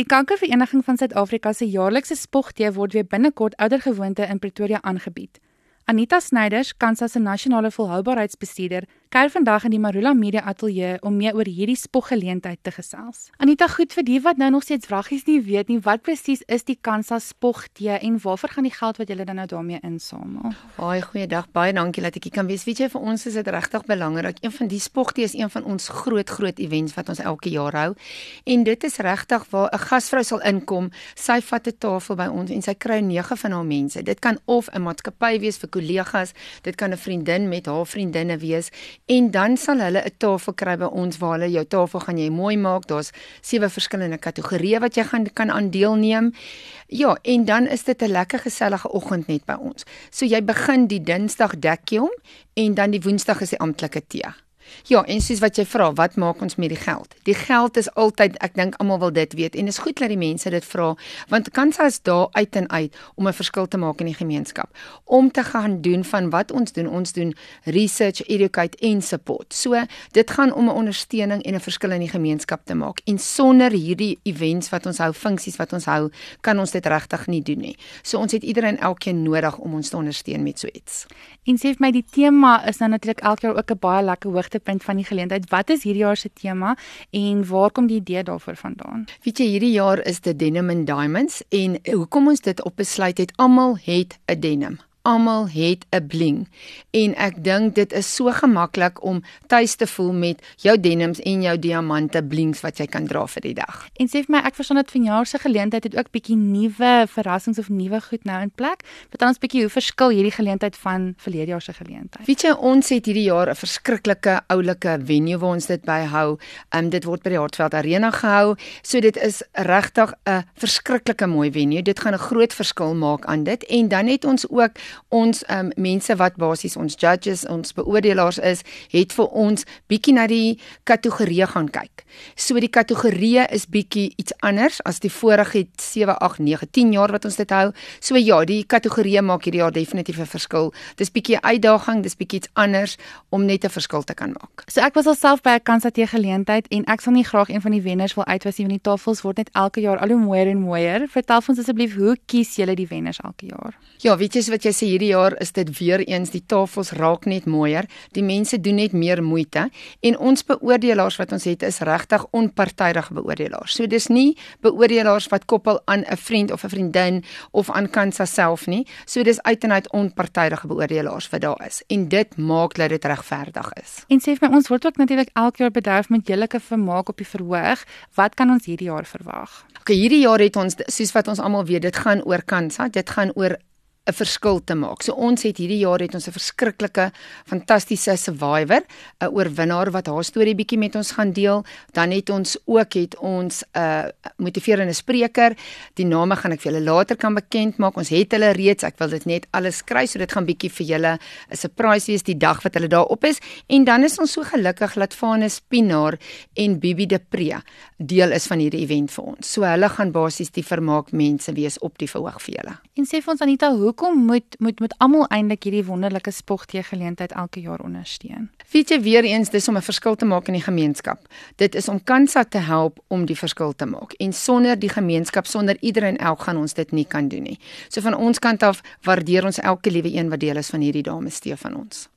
Die Kankervereniging van Suid-Afrika se jaarlikse spogtee word weer binnekort oudergewoonte in Pretoria aangebied. Anita Snyders, Kansa se nasionale volhoubaarheidsbestuurder, kuier vandag in die Marula Media Ateljee om meer oor hierdie spoggeleentheid te gesels. Anita, goed vir die wat nou nog steeds vragies nie weet nie, wat presies is die Kansa spogtee en waarvoor gaan die geld wat julle dan nou daarmee insamel? Haai, goeiedag. Baie dankie dat ek hier kan wees. Weet jy, vir ons is dit regtig belangrik. Een van die spogtee is een van ons groot groot events wat ons elke jaar hou. En dit is regtig waar 'n gasvrou sal inkom, sy vat 'n tafel by ons en sy kry nege van haar mense. Dit kan of 'n maatskappy wees vir kollegas, dit kan 'n vriendin met haar vriendinne wees en dan sal hulle 'n tafel kry by ons waar hulle jou tafel gaan jy mooi maak. Daar's sewe verskillende kategorieë wat jy gaan kan aan deelneem. Ja, en dan is dit 'n lekker gesellige oggend net by ons. So jy begin die Dinsdag dek jy hom en dan die Woensdag is die amptelike tee. Ja, en soos wat jy vra, wat maak ons met die geld? Die geld is altyd, ek dink almal wil dit weet en dit is goed dat die mense dit vra, want Kansa is daar uit en uit om 'n verskil te maak in die gemeenskap. Om te gaan doen van wat ons doen, ons doen research, educate en support. So, dit gaan om 'n ondersteuning en 'n verskil in die gemeenskap te maak. En sonder hierdie events wat ons hou, funksies wat ons hou, kan ons dit regtig nie doen nie. So ons het iedereen elkeen nodig om ons te ondersteun met so iets. En sê vir my die tema is nou natuurlik elke jaar ook 'n baie lekker hoogte hoogtepunt van die geleentheid. Wat is hierdie jaar se tema en waar kom die idee daarvoor vandaan? Weet jy, hierdie jaar is dit Denim and Diamonds en hoekom ons dit op besluit het, almal het 'n denim almal het 'n bling en ek dink dit is so gemaklik om tuis te voel met jou denims en jou diamante blings wat jy kan dra vir die dag. En sê vir my ek verstaan dat vanjaar se geleentheid het ook bietjie nuwe verrassings of nuwe goed nou in plek. Vertel ons bietjie hoe verskil hierdie geleentheid van verlede jaar se geleentheid. Weet jy ons het hierdie jaar 'n verskriklike oulike venue waar ons dit byhou. Ehm um, dit word by die Hartveld Arena gehou. So dit is regtig 'n verskriklike mooi venue. Dit gaan 'n groot verskil maak aan dit en dan het ons ook ons um, mense wat basies ons judges, ons beoordelaars is, het vir ons bietjie na die kategorieë gaan kyk. So die kategorieë is bietjie iets anders as die vorige 7, 8, 9, 10 jaar wat ons dit hou. So ja, die kategorieë maak hierdie jaar definitief 'n verskil. Dis bietjie 'n uitdaging, dis bietjie iets anders om net 'n verskil te kan maak. So ek was alself by 'n kansatee geleentheid en ek sal nie graag een van die wenners wil uitwys nie want die tafels word net elke jaar al hoe mooier en mooier. Vertel ons asseblief hoe kies julle die wenners elke jaar? Ja, weet jy wat jy sê hierdie jaar is dit weer eens die tafels raak net mooier. Die mense doen net meer moeite en ons beoordelaars wat ons het is regtig onpartydige beoordelaars. So dis nie beoordelaars wat koppel aan 'n vriend of 'n vriendin of aan Kansa self nie. So dis uit en uit onpartydige beoordelaars wat daar is en dit maak dat dit regverdig is. En sê vir my ons word ook natuurlik elke jaar bederf met jullike vermaak op die verhoog. Wat kan ons hierdie jaar verwag? Okay, hierdie jaar het ons soos wat ons almal weet, dit gaan oor Kansa, dit gaan oor 'n verskil te maak. So ons het hierdie jaar het ons 'n verskriklike fantastiese survivor, 'n oorwinnaar wat haar storie bietjie met ons gaan deel. Dan het ons ook het ons 'n uh, motiverende spreker. Die name gaan ek vir julle later kan bekend maak. Ons het hulle reeds. Ek wil dit net alles kry so dit gaan bietjie vir julle 'n surprise wees die dag wat hulle daar op is. En dan is ons so gelukkig dat Vanus Pinaar en Bibi de Pre deel is van hierdie event vir ons. So hulle gaan basies die vermaak mense wees op die verhoog vir julle. En sê vir ons Anita, hoe hoekom moet moet moet almal eintlik hierdie wonderlike spogtee geleentheid elke jaar ondersteun? Weet jy weer eens dis om 'n verskil te maak in die gemeenskap. Dit is om Kansa te help om die verskil te maak. En sonder die gemeenskap, sonder iedereen elk gaan ons dit nie kan doen nie. So van ons kant af waardeer ons elke liewe een wat deel is van hierdie dames steef van ons.